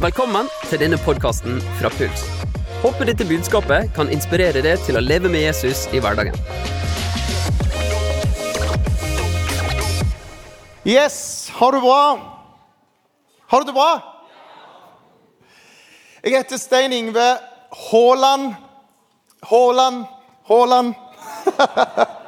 Velkommen til denne podkasten fra Puls. Håper dette budskapet kan inspirere deg til å leve med Jesus i hverdagen. Yes, har du bra? Har du det bra? Jeg heter Stein Ingve Haaland. Haaland, Haaland.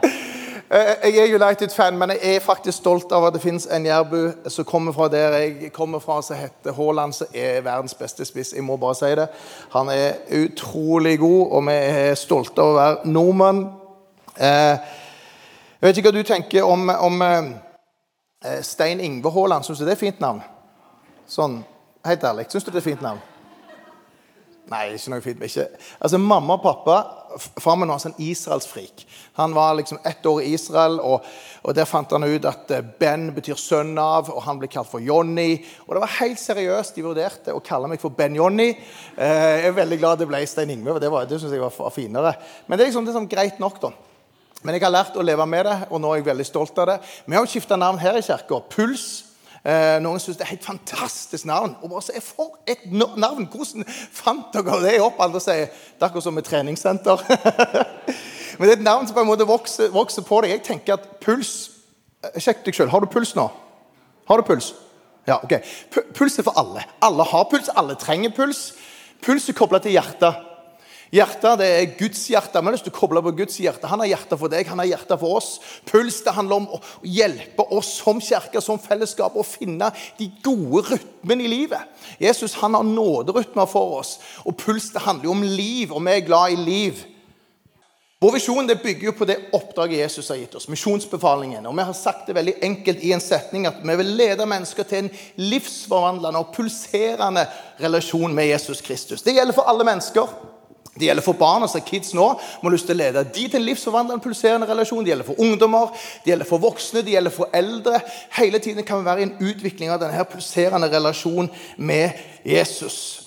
Eh, Jeg er United-fan, men jeg er faktisk stolt av at det finnes en jærbu som kommer fra der jeg kommer fra, som heter Haaland, som er verdens beste spiss. Jeg må bare si det. Han er utrolig god, og vi er stolte av å være nordmenn. Eh, Jeg vet ikke hva du tenker om, om eh, Stein Ingve Haaland. Syns du det er fint navn? Sånn, Helt ærlig, syns du det er fint navn? Nei, ikke noe fint. Ikke. Altså, Mamma og pappa Far min var en sånn israelsfrik. Han var liksom ett år i Israel, og, og der fant han ut at eh, Ben betyr sønn av, og han ble kalt for Johnny. Og det var helt seriøst. De vurderte å kalle meg for Ben-Johnny. Eh, jeg er veldig glad det ble Stein Ingve, for det, det synes jeg var finere. Men det er liksom det er sånn greit nok, da. Men jeg har lært å leve med det, og nå er jeg veldig stolt av det. Vi har jo skifta navn her i kirka. Puls. Eh, noen syns det er et fantastisk navn. Og bare sier, For et navn! Hvordan fant dere det opp? Andre sier det er akkurat som et treningssenter. Men det er et navn som på en måte vokser, vokser på deg. Jeg tenker at puls eh, Sjekk deg sjøl. Har du puls nå? Har du puls? Ja, ok. Pu- Puls er for alle. Alle har puls. Alle trenger puls. Puls er kobla til hjertet. Hjertet det er Guds hjerte. Vi har lyst til å koble på Guds hjerte. Han har hjerte for deg, han har hjerte for oss. Puls det handler om å hjelpe oss som kirke, som fellesskap, å finne de gode rytmene i livet. Jesus han har nåderytmer for oss. Og puls det handler jo om liv, og vi er glad i liv. Vår visjon det bygger jo på det oppdraget Jesus har gitt oss, misjonsbefalingen. Og Vi har sagt det veldig enkelt i en setning at vi vil lede mennesker til en livsforvandlende og pulserende relasjon med Jesus Kristus. Det gjelder for alle mennesker. Det gjelder for barn, altså kids nå. må lyst til å lede de til en livsforvandlende, pulserende relasjon. Det gjelder for ungdommer, det gjelder for voksne, det gjelder for eldre. Hele tiden kan vi være i en utvikling av denne pulserende relasjonen med Jesus.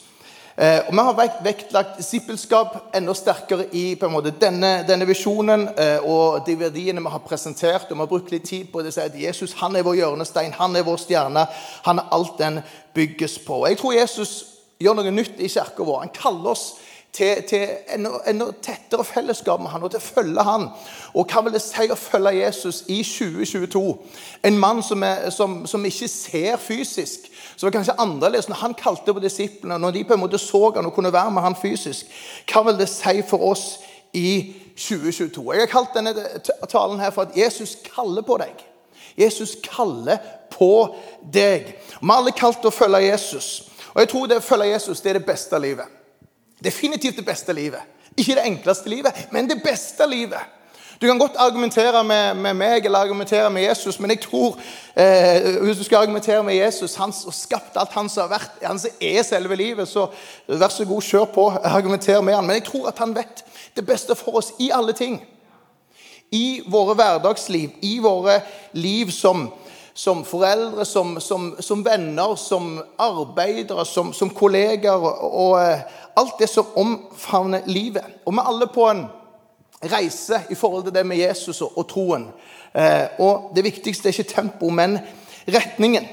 Eh, og Vi har vekt, vektlagt disippelskap enda sterkere i måte, denne, denne visjonen eh, og de verdiene vi har presentert. og Vi har brukt litt tid på det at Jesus han er vår hjørnestein, han er vår stjerne. Han er alt den bygges på. Jeg tror Jesus gjør noe nytt i kirka vår. Han kaller oss til, til enda, tettere fellesskap med han og til å følge han. Og hva vil det si å følge Jesus i 2022? En mann som, er, som, som ikke ser fysisk. Så var kanskje annerledes når han kalte på disiplene, når de på en måte så han og kunne være med han fysisk. Hva vil det si for oss i 2022? Jeg har kalt denne talen her for at Jesus kaller på deg. Jesus kaller på deg. Vi er alle kalt å følge Jesus. Og jeg tror det å følge Jesus det er det beste av livet. Definitivt det beste livet. Ikke det enkleste livet, men det beste livet. Du kan godt argumentere med, med meg eller argumentere med Jesus, men jeg tror eh, hvis du skal argumentere med Jesus, han som skapte alt, han som har vært, han som er selve livet, så vær så god, kjør på. Argumenter med han. Men jeg tror at han vet det beste for oss i alle ting. I våre hverdagsliv, i våre liv som, som foreldre, som, som, som, venner, som arbeidere, som, som kolleger og, og eh, alt det som omfavner livet. Og vi er alle på en reise i forhold til det med Jesus og, og troen. Eh, og det viktigste er ikke tempo, men retningen.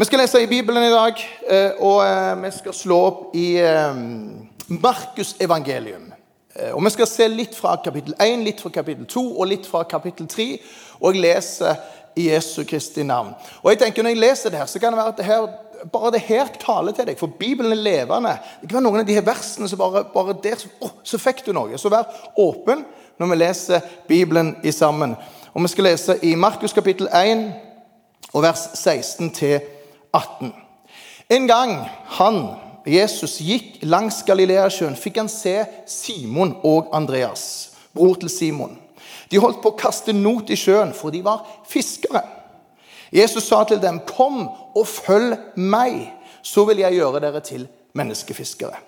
Vi skal lese i Bibelen i dag, eh, og eh, vi skal slå opp i eh, Markus evangelium. Eh, Og Vi skal se litt fra kapittel 1, litt fra kapittel 2 og litt fra kapittel 3. Og jeg leser i Jesu Kristi navn. Og jeg tenker Når jeg leser det her, så kan det være at det her, bare det her taler til deg. For Bibelen er levende. Det kan være noen av de her versene som bare, bare der så, oh, så fikk du noe. Så vær åpen når vi leser Bibelen i sammen. Og Vi skal lese i Markus kapittel 1 og vers 16 til 18. En gang han, Jesus, gikk langs Galileasjøen, fikk han se Simon og Andreas, bror til Simon. De holdt på å kaste not i sjøen, for de var fiskere. Jesus sa til dem, 'Kom og følg meg, så vil jeg gjøre dere til menneskefiskere.'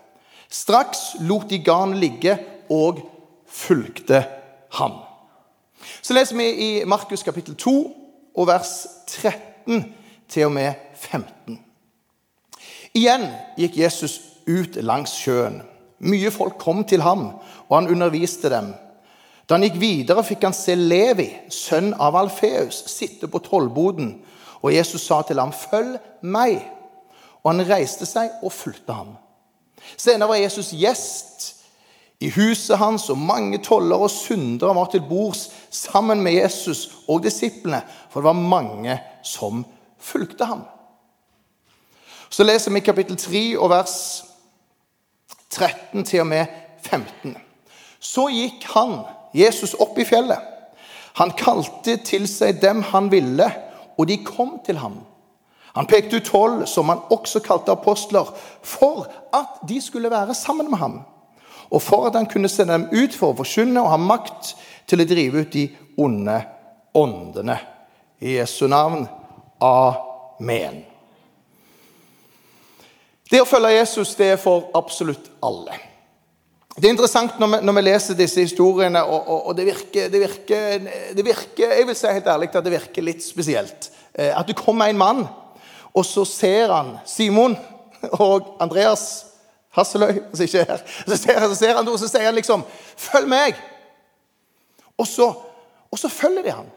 Straks lot de garnet ligge og fulgte ham. Så leser vi i Markus kapittel 2 og vers 13 til og med 15. Igjen gikk Jesus ut langs sjøen. Mye folk kom til ham, og han underviste dem. Da han gikk videre, fikk han se Levi, sønn av Alfeus, sitte på tollboden. Og Jesus sa til ham, 'Følg meg.' og han reiste seg og fulgte ham. Senere var Jesus gjest i huset hans, og mange tollere og syndere var til bords sammen med Jesus og disiplene, for det var mange som fulgte ham. Så leser vi kapittel 3 og vers 13 til og med 15. Så gikk han, Jesus, opp i fjellet. Han kalte til seg dem han ville, og de kom til ham. Han pekte ut tolv, som han også kalte apostler, for at de skulle være sammen med ham, og for at han kunne sende dem ut for å forkynne og ha makt til å drive ut de onde åndene. I Jesu navn. Amen. Det å følge Jesus det er for absolutt alle. Det er interessant når vi, når vi leser disse historiene, og, og, og det, virker, det, virker, det, virker, Jeg vil si helt ærlig at det virker litt spesielt. Eh, at det kommer en mann, og så ser han Simon og Andreas Hasseløy som ikke er her. Så ser, han, så ser han og så sier han liksom 'Følg meg!' Og så, og så følger de han.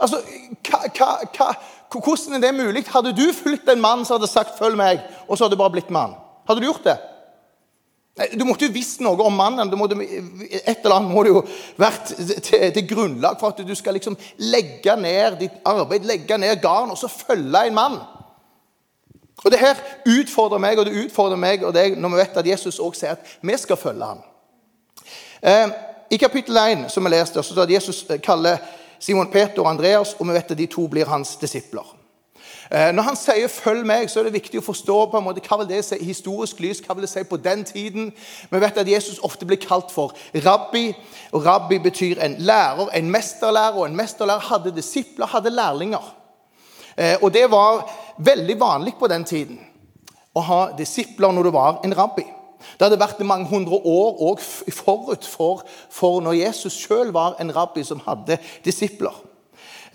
Altså, hva, hva, hva, Hvordan er det mulig? Hadde du fulgt en mann som hadde sagt 'følg meg', og så hadde du bare blitt mann? Hadde du gjort det? Du måtte jo visst noe om mannen. Måtte, et eller annet må det jo vært til, til, grunnlag for at du skal liksom legge ned ditt arbeid, legge ned garn, og så følge en mann. Og Det her utfordrer meg og det utfordrer meg og deg når vi vet at Jesus også sier at vi skal følge ham. Eh, I kapittel 1 som vi leste, så står det at Jesus kaller Simon Peter og Andreas, og vi vet at de to blir hans disipler. Eh, når han sier 'følg meg', så er det viktig å forstå på en måte, hva vil det si historisk lys, hva vil det si på den tiden. Vi vet at Jesus ofte blir kalt for rabbi. og Rabbi betyr en lærer, en mesterlærer. Og en mesterlærer hadde disipler, hadde lærlinger. Eh, og det var veldig vanlig på den tiden å ha disipler når du var en rabbi. Det hadde vært mange hundre år forut for, for når Jesus sjøl var en rabbi som hadde disipler.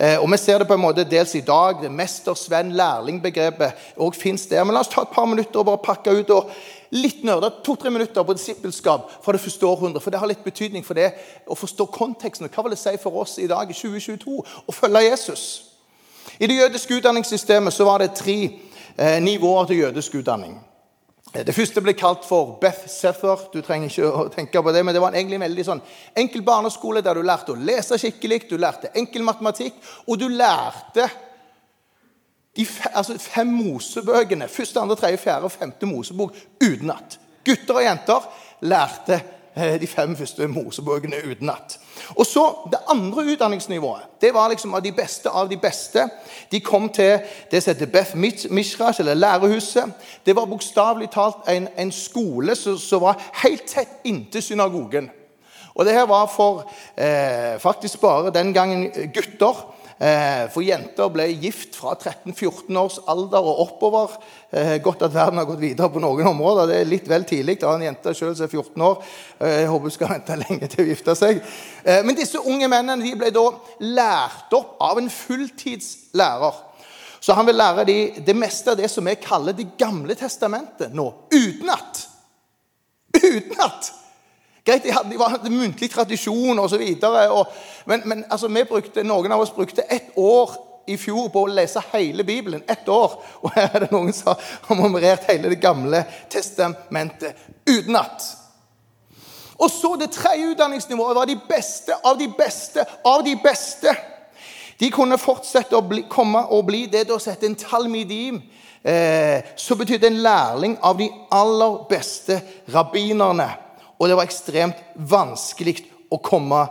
Eh, og Vi ser det på en måte dels i dag. det Mester-svenn-lærling-begrepet òg fins der. Men la oss ta et par minutter og bare pakke ut og litt nerder. To-tre minutter på disippelskap fra det første århundret. For det har litt betydning for det å forstå konteksten. Hva vil det si for oss i dag i 2022 å følge Jesus? I det jødiske utdanningssystemet så var det tre eh, nivåer til jødisk utdanning. Det første ble kalt for Beth Sether. Du trenger ikke å tenke på det, men det var egentlig en veldig sånn enkel barneskole der du lærte å lese skikkelig, du lærte enkel matematikk, og du lærte de altså fem Mosebøkene, første, andre, tredje, fjerde og femte Mosebok utenat. Gutter og jenter lærte de fem første Mosebøkene utenat. Og så Det andre utdanningsnivået det var liksom av de beste av de beste. De kom til det som heter Beth Mishrash, eller lærehuset. Det var bokstavelig talt en, en skole som, som, var helt tett inntil synagogen. Og det her var for eh, faktisk bare den gangen gutter. Eh, for jenter ble gift fra 13-14 års alder og oppover. Eh, godt at verden har gått videre på noen områder. Det er litt vel tidlig. da har en jente selv som er 14 år. Eh, jeg håper hun skal vente lenge til å gifte seg. Men disse unge mennene ble da lært opp av en fulltidslærer. Så han vil lære dem det meste av det som vi kaller Det gamle testamentet nå. Utenat! Utenat! Greit, De hadde, de hadde muntlig tradisjon osv. Men, men altså, brukte, noen av oss brukte ett år i fjor på å lese hele Bibelen. Ett år. Og her er det noen som har memorert hele Det gamle testamentet utenat. Og så det tredje utdanningsnivået var de beste av de beste av de beste. De kunne fortsette å bli, komme og bli det da sette en talmidim. Eh, så betydde en lærling av de aller beste rabbinerne. Og det var ekstremt vanskelig å komme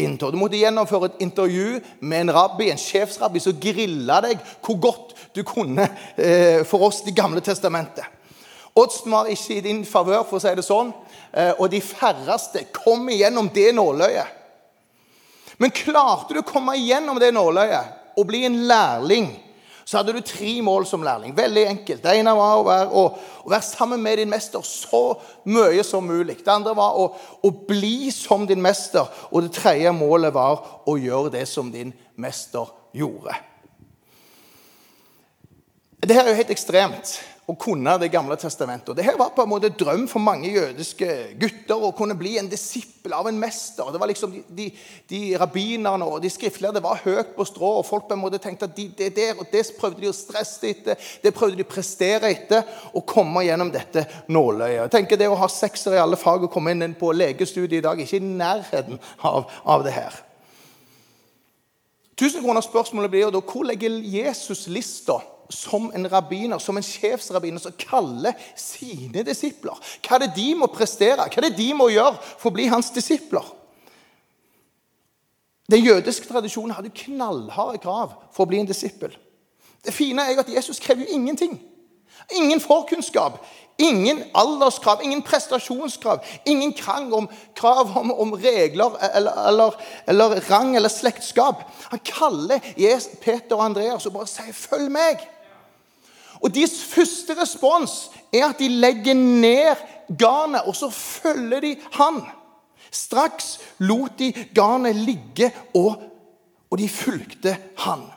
inn til. Du måtte gjennomføre et intervju med en rabbi, en sjefsrabbi som grilla deg hvor godt du kunne eh, for oss Det gamle testamentet. Oddsen var ikke i din favør, for å si det sånn. Eh, og de færreste kom igjennom det nåløyet. Men klarte du å komme igjennom det nåløyet og bli en lærling så hadde du tre mål som lærling. Veldig enkelt. Det ene var å være, å, å være sammen med din mester så mye som mulig. Det andre var å, å, bli som din mester. Og det tredje målet var å gjøre det som din mester gjorde. Det her er jo helt ekstremt. Å kunne Det gamle testamentet. Det her var på en måte drøm for mange jødiske gutter å kunne bli en disippel av en mester. Det var liksom De, de, de rabbinerne og de skriftlærde var høyt på strå, og folk på en måte tenkte at de, det der, og det prøvde de å stresse etter, det prøvde de å prestere etter, og komme gjennom dette nåløyet. Jeg tenker Det å ha sekser i alle fag og komme inn på legestudiet i dag, ikke i nærheten av, av det her. Tusen kroner spørsmålet blir jo da hvor legger Jesus lista som en rabbiner, som en sjefsrabbiner som kaller sine disipler? Hva er det de må prestere? Hva er det de må gjøre for å bli hans disipler? Den jødiske tradisjonen hadde knallharde krav for å bli en disippel. Det fine er at Jesus krever jo ingenting. Ingen forkunnskap, Ingen alderskrav, ingen prestasjonskrav, ingen krang om krav om, om regler eller, eller, eller, rang eller slektskap. Han kaller Peter og Andreas og bare sier 'følg meg'. Og Deres første respons er at de legger ned garnet, og så følger de han. Straks lot de garnet ligge, og, og de fulgte han.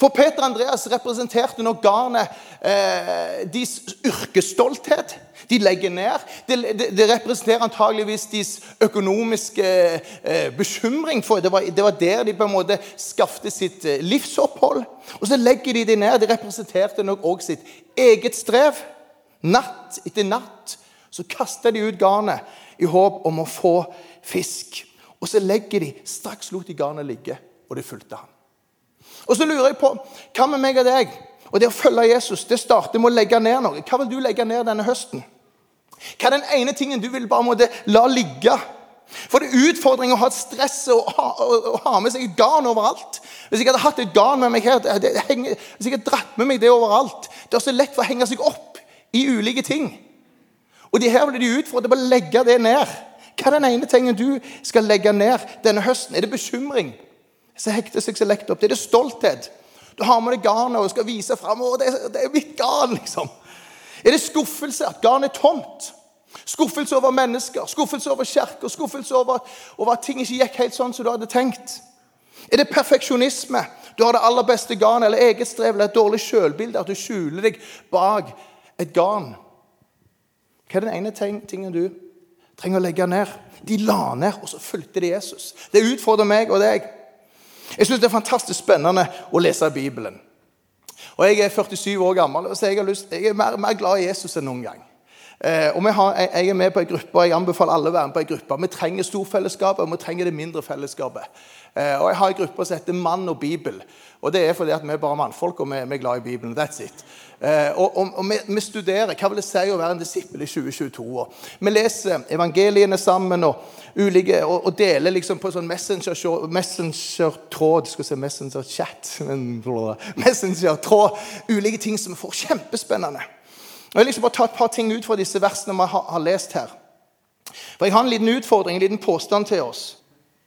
For Peter Andreas representerte nok garnet eh, deres yrkesstolthet. De legger ned. Det, de, de representerer antageligvis deres økonomiske eh, bekymring. for det var, det var, der de på en måte skapte sitt eh, livsopphold. Og så legger de det ned. Det representerte nok også sitt eget strev. Natt etter natt så kaster de ut garnet i håp om å få fisk. Og så legger de Straks lot de garnet ligge, og de fulgte ham. Og så lurer jeg på hva med meg og deg? Og det å følge Jesus det starter med å legge ned noe. Hva vil du legge ned denne høsten? Hva er den ene tingen du vil bare måtte la ligge? For det er utfordring å ha et stress og ha, og, og ha med seg et garn overalt. Hvis jeg hadde hatt et garn med meg her, det, det henger, hvis jeg hadde dratt med meg det overalt Det er så lett for å henge seg opp i ulike ting. Og de her blir de utfordret på å legge det ned. Hva er den ene tingen du skal legge ned denne høsten? Er det bekymring? Som hekter seg så lett opp. Det er det stolthet. Du har med deg garnet og skal vise fram. Det, det er mitt garn, liksom. Er det skuffelse? At garnet er tomt? Skuffelse over mennesker, skuffelse over kirker, skuffelse over, over, at ting ikke gikk helt sånn som du hadde tenkt? Er det perfeksjonisme? Du har det aller beste garnet, eller eget strev, eller et dårlig sjølbilde, at du skjuler deg bak et garn? Hva er den ene tingen du trenger å legge ned? De la ned, og så fulgte de Jesus. Det utfordrer meg og deg. Jeg syns det er fantastisk spennende å lese Bibelen. Og Jeg er 47 år gammel, så jeg, lyst, jeg er mer, mer, glad i Jesus enn noen gang. Eh, og har, jeg, er med på en gruppe, og jeg anbefaler alle å være med på en gruppe. Vi trenger storfellesskapet, og vi trenger det mindre fellesskapet. Eh, og Jeg har en gruppe som heter Mann og Bibel. Og Det er fordi at vi er bare mannfolk, og vi, er glad i Bibelen. That's it. Eh, og, og, og vi, vi, studerer hva vil det si å være en disippel i 2022. Og vi leser evangeliene sammen og, ulike, og, og deler liksom på sånn messenger-tråd messenger Skal si messenger-chat Messenger-tråd. Ulike ting som vi får kjempespennende. Jeg vil liksom bare ta et par ting ut fra disse versene vi har lest her. For Jeg har en liten utfordring, en liten påstand til oss.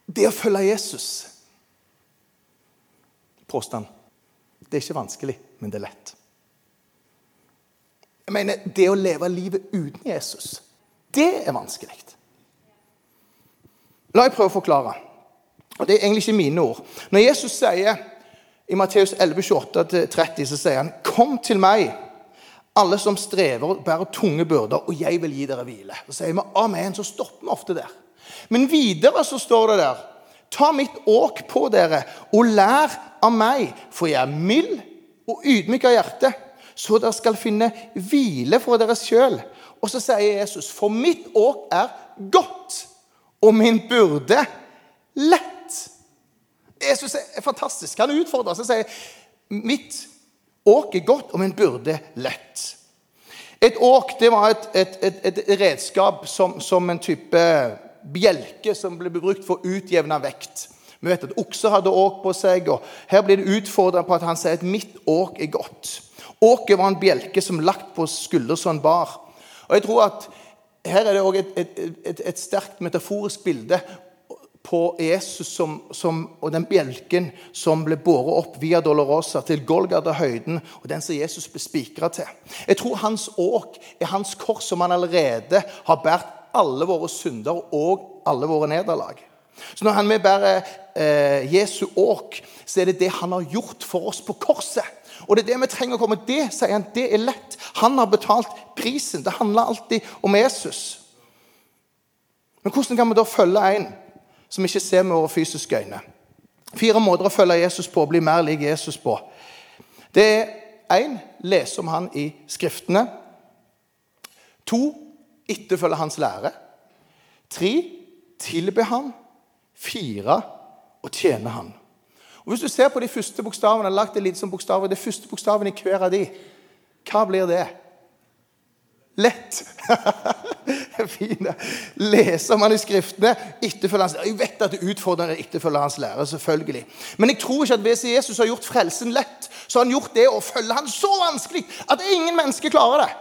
Det å følge Jesus Påstand. Det er ikke vanskelig, men det er lett. Jeg mener, Det å leve livet uten Jesus, det er vanskelig. La meg prøve å forklare. Og Det er egentlig ikke mine ord. Når Jesus sier i Matteus 11, 28-30, så sier han, 'Kom til meg, alle som strever bærer tunge byrder, og jeg vil gi dere hvile.' Så sier vi amen, så stopper vi ofte der. Men videre så står det der, 'Ta mitt åk på dere, og lær av meg, for jeg er mild og ydmyk av hjerte.' så dere skal finne hvile for dere sjøl. Og så sier Jesus, for mitt åk er godt, og min byrde lett. Jesus er fantastisk. Han utfordrer oss og sier mitt åk er godt, og en burde lett. Et åk det var et, et, et, et redskap som, som, en type bjelke som ble brukt for å utjevne vekt. Vi vet at okser hadde åk på seg, og her blir det utfordra på at han sier at mitt åk er godt. Åket var en bjelke som lagt på skulder som en bar. Og jeg tror at Her er det òg et, et, et, et, sterkt metaforisk bilde på Jesus som, som, og den bjelken som ble båret opp via Dolorosa til Golgata-høyden, og den som Jesus ble spikra til. Jeg tror hans åk er hans kors, som han allerede har båret alle våre synder og alle våre nederlag. Så når han vil bærer eh, Jesu åk, så er det det han har gjort for oss på korset. Og det er det vi trenger å komme Det sier han, det er lett. Han har betalt prisen. Det handler alltid om Jesus. Men hvordan kan vi da følge en som ikke ser med våre fysiske øyne? Fire måter å følge Jesus på og bli mer lik Jesus på. Det er én lese om han i Skriftene. To etterfølge hans lære. Tre tilbe han. Fire å tjene han. Og Hvis du ser på de første bokstavene, lagt det litt som bokstaver, det første bokstaven i hver av de, hva blir det? Lett. Fine. Leser manuskriptene, etterfølger hans Jeg vet at det utfordrer etterfølger hans lære, selvfølgelig. Men jeg tror ikke at hvis Jesus har gjort frelsen lett, så har han gjort det å følge han så vanskelig at ingen mennesker klarer det.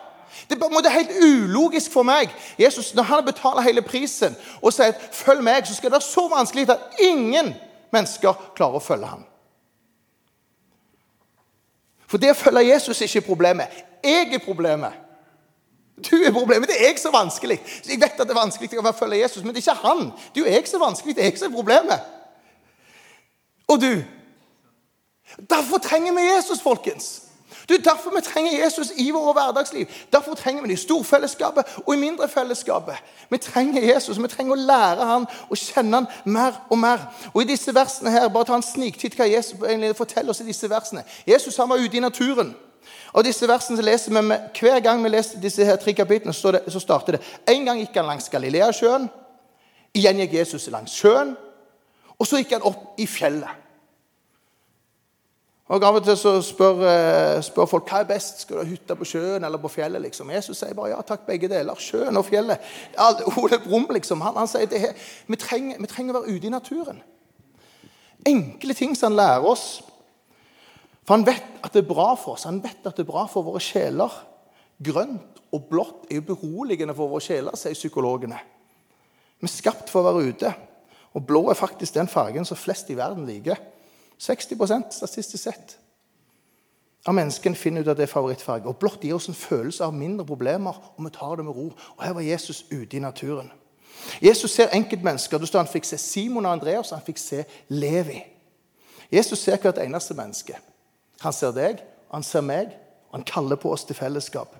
Det er helt ulogisk for meg. Jesus, Når han betaler hele prisen og sier at 'følg meg', så skal det være så vanskelig at ingen mennesker klarer å følge ham. For det å følge Jesus er ikke problemet. Jeg er problemet. Du er problemet. Det er jeg som er vanskelig. Jeg vet at det er vanskelig å følge Jesus, men det er ikke han. Det er jo jeg som er vanskelig. Det er jeg som er problemet. Og du. Derfor trenger vi Jesus, folkens. Det er derfor vi trenger Jesus i vårt hverdagsliv. Derfor trenger vi det i storfellesskapet og i mindrefellesskapet. Vi trenger Jesus, vi trenger å lære han og kjenne han mer og mer. Og i disse versene her, Bare ta en sniktitt hva Jesus forteller oss i disse versene. Jesus han var ute i naturen. Og disse versene leser vi Hver gang vi leser disse her tre kapitlene, så, det, så starter det. En gang gikk han langs Galileasjøen. Igjen gikk Jesus langs sjøen. Og så gikk han opp i fjellet. Og Av og til så spør, eh, spør, folk hva er best. Skal du ha hytte på sjøen eller på fjellet. liksom. Jesus sier bare ja takk, begge deler. Sjøen og fjellet. Ole Brumm liksom, han, han sier det vi trenger, vi trenger å være ute i naturen. Enkle ting som han lærer oss. For han vet at det er bra for oss. Han vet at det er bra for våre sjeler. Grønt og blått er jo beroligende for våre sjeler, sier psykologene. Vi er skapt for å være ute. Og blå er faktisk den fargen som flest i verden liker. 60% statistisk sett av menneskene finner ut at det er favorittfarge. Og blått gir oss en følelse av mindre problemer, og vi tar det med ro. Og Her var Jesus ute i naturen. Jesus ser enkeltmennesker. Det står Han fikk se Simon og Andreas, han fikk se Levi. Jesus ser hvert eneste menneske. Han ser deg, han ser meg, og han kaller på oss til fellesskap.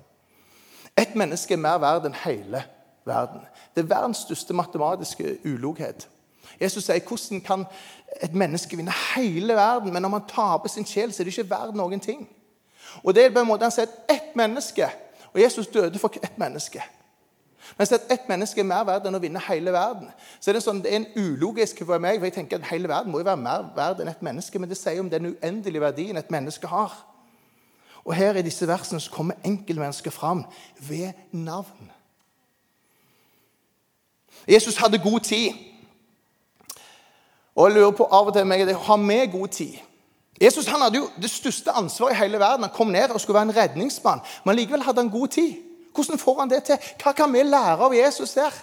Et menneske er mer verd enn hele verden. Det er verdens største matematiske uloghet. Jesus sier hvordan kan et menneske vinne hele verden, men om han taper sin sjel, så er det ikke verdt noen ting. Og det er på en måte Han sier ett menneske Og Jesus døde for ett menneske. Men at ett menneske er mer verdt enn å vinne hele verden. Så er Det sånn, det er en ulogisk for meg, for jeg tenker at hele verden må jo være mer verdt enn ett menneske. Men det sier om den uendelige verdien et menneske har. Og her i disse versene så kommer enkeltmennesket fram ved navn. Jesus hadde god tid. Og jeg lurer på av og til meg, Har vi god tid? Jesus han hadde jo det største ansvaret i hele verden. Han kom ned og skulle være en redningsmann. Men likevel hadde han god tid. Hvordan får han det til? Hva kan vi lære av Jesus der?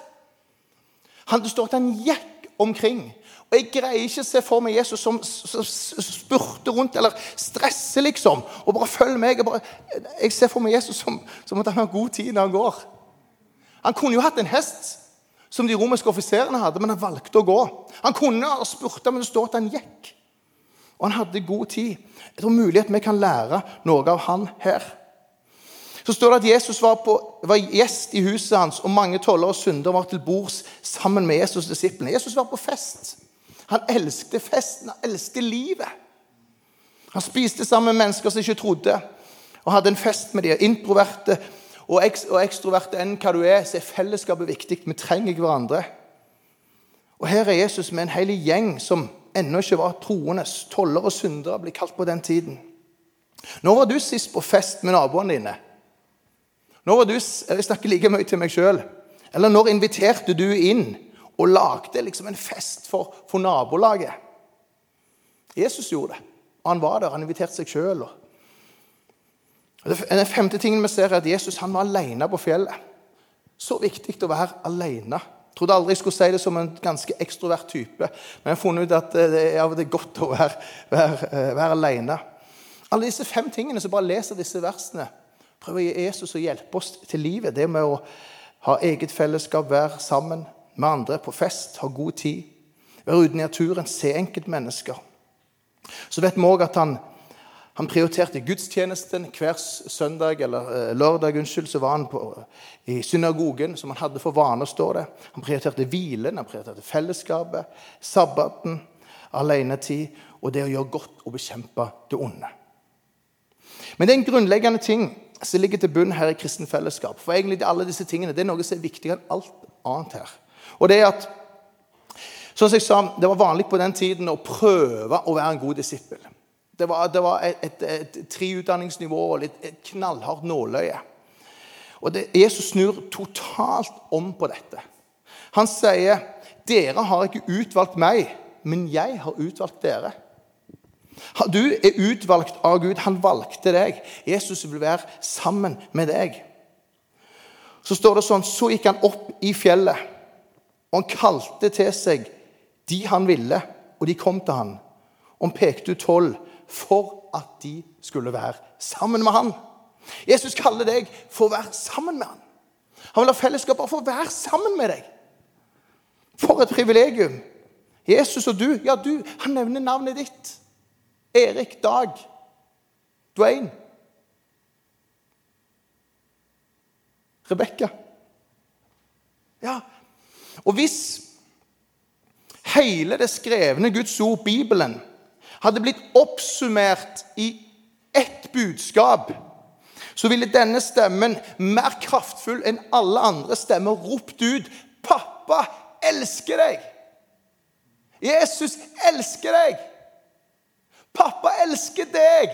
Han, det står at han gikk omkring. Og Jeg greier ikke å se for meg Jesus som, som spurter rundt eller stresser, liksom. Og bare følger meg. Bare, jeg ser for meg Jesus som, som at han har god tid når han går. Han kunne jo hatt en hest som de romerske offiserene hadde, men han valgte å gå. Han kunne ha spurta, men det står at han gikk. Og han hadde god tid. Jeg tror mulig at vi kan lære noe av han her. Så står det at Jesus var, på, var gjest i huset hans, og mange toller og syndere var til bords sammen med Jesus' disiplene. Jesus var på fest. Han elsket festen, han elsket livet. Han spiste sammen med mennesker som ikke trodde, og hadde en fest med de introverte og, ekstroverte enn hva du er, så er fellesskapet viktig. Vi trenger hverandre. Og Her er Jesus med en hel gjeng som ennå ikke var troende. Toller og syndere blir kalt på den tiden. Når var du sist på fest med naboene dine? Når var du, Jeg snakker like mye til meg sjøl. Eller når inviterte du inn og lagde liksom en fest for, for nabolaget? Jesus gjorde det. Han var der. Han inviterte seg sjøl. Den femte tingen vi ser, er at Jesus han var alene på fjellet. Så viktig å være alene. Jeg trodde aldri jeg skulle si det som en ganske ekstrovert type. Men jeg har funnet ut at det er av og til godt å være, være, eh, være alene. Alle disse fem tingene som bare leser disse versene, prøver å gi Jesus å hjelpe oss til livet. Det med å ha eget fellesskap, være sammen med andre på fest, ha god tid. Være ute i naturen, se enkeltmennesker. Så vet vi òg at han, han, prioriterte gudstjenesten hver søndag eller eh, lørdag. unnskyld, Så var han på, i synagogen, som han hadde for vane å stå der. Han prioriterte hvilen, han prioriterte fellesskapet, sabbaten, alenetid og det å gjøre godt og bekjempe det onde. Men det er en grunnleggende ting som ligger til bunn her i kristen fellesskap. For egentlig alle disse tingene, det er noe som er viktigere enn alt annet her. Og det er at sånn som jeg sa, Det var vanlig på den tiden å prøve å være en god disippel. Det var, det var et, et, et, treutdanningsnivå og litt, et knallhardt nåløye. Og det, Jesus snur totalt om på dette. Han sier, 'Dere har ikke utvalgt meg, men jeg har utvalgt dere.' Du er utvalgt av Gud. Han valgte deg. Jesus vil være sammen med deg. Så står det sånn Så gikk han opp i fjellet, og han kalte til seg de han ville, og de kom til han. Og han pekte ut tolv for at de skulle være sammen med han. Jesus kaller deg for å være sammen med han. Han vil ha fellesskap bare for å være sammen med deg. For et privilegium. Jesus og du, ja, du, han nevner navnet ditt. Erik Dag. Dwayne. Rebekka. Ja. Og hvis hele det skrevne Guds ord, Bibelen, hadde blitt oppsummert i ett budskap, så ville denne stemmen, mer kraftfull enn alle andre stemmer, ropt ut 'Pappa elsker deg'. Jesus elsker deg. Pappa elsker deg.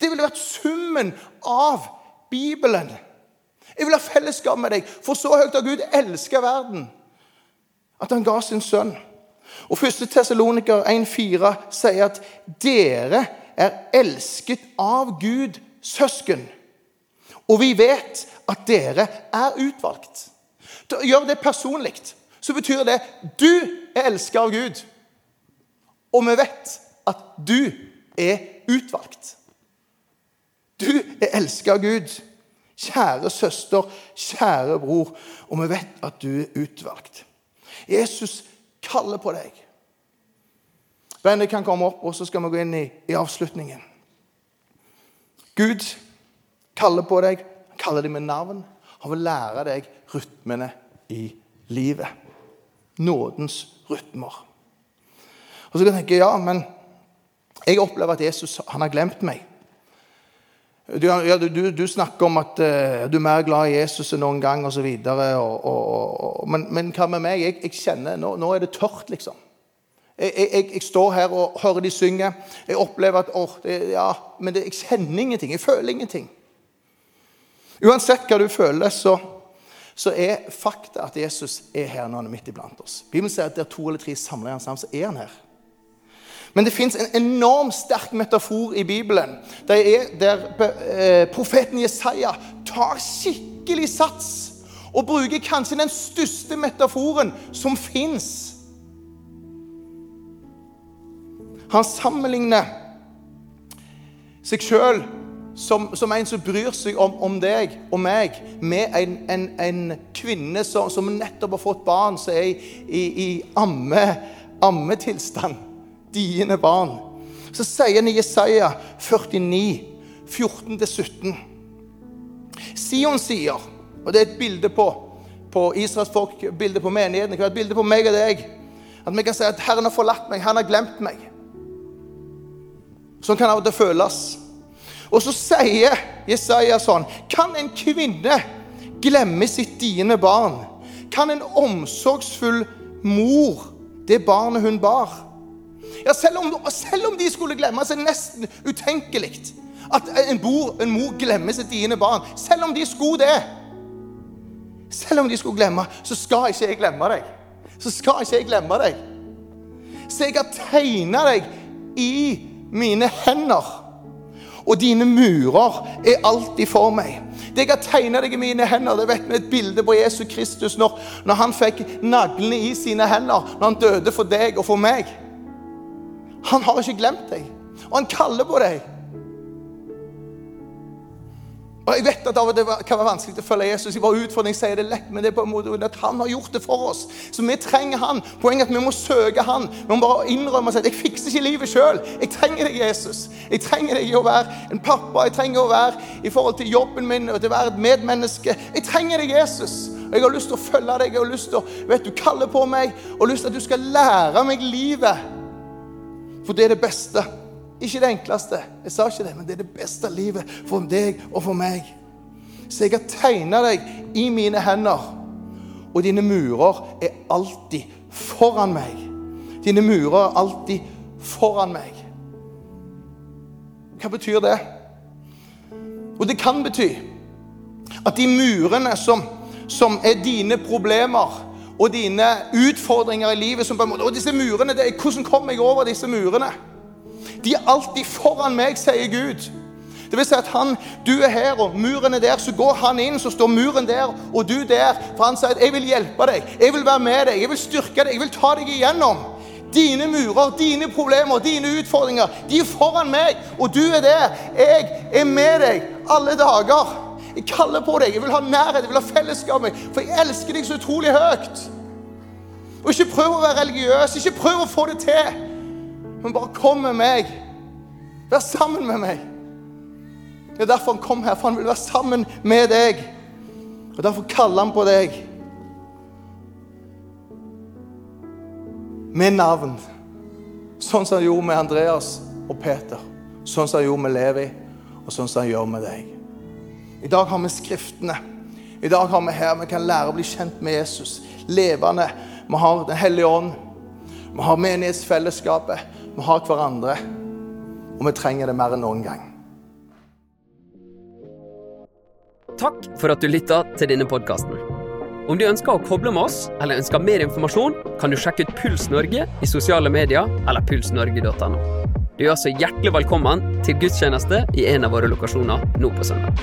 Det ville vært summen av Bibelen. Jeg vil ha fellesskap med deg, for så høyt har Gud elska verden at han ga sin sønn. Og 1. Tessaloniker 1,4 sier at dere er elsket av Gud, søsken. Og vi vet at dere er utvalgt. Gjøre det personlig så betyr det du er elsket av Gud. Og vi vet at du er utvalgt. Du er elsket av Gud. Kjære søster, kjære bror, og vi vet at du er utvalgt. Jesus kaller på deg. Bandet kan komme opp, og så skal vi gå inn i, i avslutningen. Gud kaller på deg. Han kaller deg med navn. Han vil lære deg rytmene i livet. Nådens rytmer. Og så kan jeg tenke ja, men jeg opplever at Jesus han har glemt meg. Du, ja, du, du, snakker om at uh, du er mer glad i Jesus enn noen gang osv. Men, men hva med meg? Jeg, jeg kjenner nå, nå, er det tørt, liksom. Jeg, jeg, jeg, står her og hører de synge. Jeg opplever at oh, det, ja, Men det, jeg kjenner ingenting. Jeg føler ingenting. Uansett hva du føler, så, så er fakta at Jesus er her når han er midt iblant oss. Bibelen sier at der to eller tre samler han sammen, så er han her. Men det fins en enormt sterk metafor i Bibelen der, er, der eh, profeten Jesaja tar skikkelig sats og bruker kanskje den største metaforen som fins. Han sammenligner seg sjøl som, som, en som bryr seg om, om, deg og meg, med en, en, en kvinne som, som, nettopp har fått barn, som er i, i, i amme, ammetilstand dine barn. Så sier han i Jesaja 49, 14-17. Sion sier, og det er et bilde på, på Israels folk, bilde på menigheten, et bilde på meg og deg, at vi kan si at Herren har forlatt meg, han har glemt meg. Sånn kan av og til føles. Og så sier Jesaja sånn Kan en kvinne glemme sitt dine barn? Kan en omsorgsfull mor det barnet hun bar? Ja, selv om, selv om de skulle glemme, det nesten utenkelig at en, bor, en mor glemmer sitt dine barn. Selv om de skulle det. Selv om de skulle glemme, så skal ikke jeg glemme deg. Så skal ikke jeg glemme deg. Så jeg har tegna deg i mine hender. Og dine murer er alltid for meg. Det jeg har tegna deg i mine hender, det vet vi et bilde på Jesus Kristus når, når han fikk naglene i sine hender, når han døde for deg og for meg. Han har ikke glemt deg, og han kaller på deg. Og Jeg vet at det kan være vanskelig å følge Jesus. Jeg bare utfordring, sier det lett, men det er på en måte at han har gjort det for oss. Så vi trenger han. Poenget er at vi må søke han. Vi må bare innrømme oss at jeg fikser ikke livet sjøl. Jeg trenger deg, Jesus. Jeg trenger deg å være en pappa. Jeg trenger å være i forhold til jobben min og til å være et medmenneske. Jeg trenger deg, Jesus. Og jeg har lyst til å følge deg. Jeg har lyst til å, vet du, kalle på meg og lyst til at du skal lære meg livet. For det er det beste. Ikke det enkleste, jeg sa ikke det, men det er det beste livet for deg og for meg. Så jeg har tegna deg i mine hender, og dine murer er alltid foran meg. Dine murer er alltid foran meg. Hva betyr det? Og det kan bety at de murene som, som er dine problemer og dine utfordringer i livet som på en måte, Og disse murene, det hvordan kommer jeg over disse murene? De er alltid foran meg, sier Gud. Det vil si at han, Du er her, og muren er der. Så går han inn, så står muren der, og du der. For han sier at 'jeg vil hjelpe deg, jeg vil være med deg, jeg vil styrke deg, jeg vil ta deg igjennom'. Dine murer, dine problemer, dine utfordringer, de er foran meg, og du er der. Jeg er med deg alle dager. Jeg kaller på deg, jeg vil ha nærhet, jeg vil ha fellesskap med deg, for jeg elsker deg så utrolig høyt. Og ikke prøv å være religiøs, ikke prøv å få det til. Men bare kom med meg. Vær sammen med meg. Det er derfor han kom her, for han vil være sammen med deg. Og Derfor kaller han på deg med navn. Sånn som han gjorde med Andreas og Peter. Sånn som han gjorde med Levi, og sånn som han gjør med deg. I dag har vi Skriftene. I dag har vi her vi kan lære å bli kjent med Jesus. Levende. Vi har Den hellige ånd. Vi har menighetsfellesskapet. Vi har hverandre, og vi trenger det mer enn noen gang. Takk for at du lytta til denne podkasten. Om du ønsker å koble med oss, eller ønsker mer informasjon, kan du sjekke ut Puls Norge i sosiale medier eller pulsnorge.no. Du er altså hjertelig velkommen til gudstjeneste i en av våre lokasjoner nå på søndag.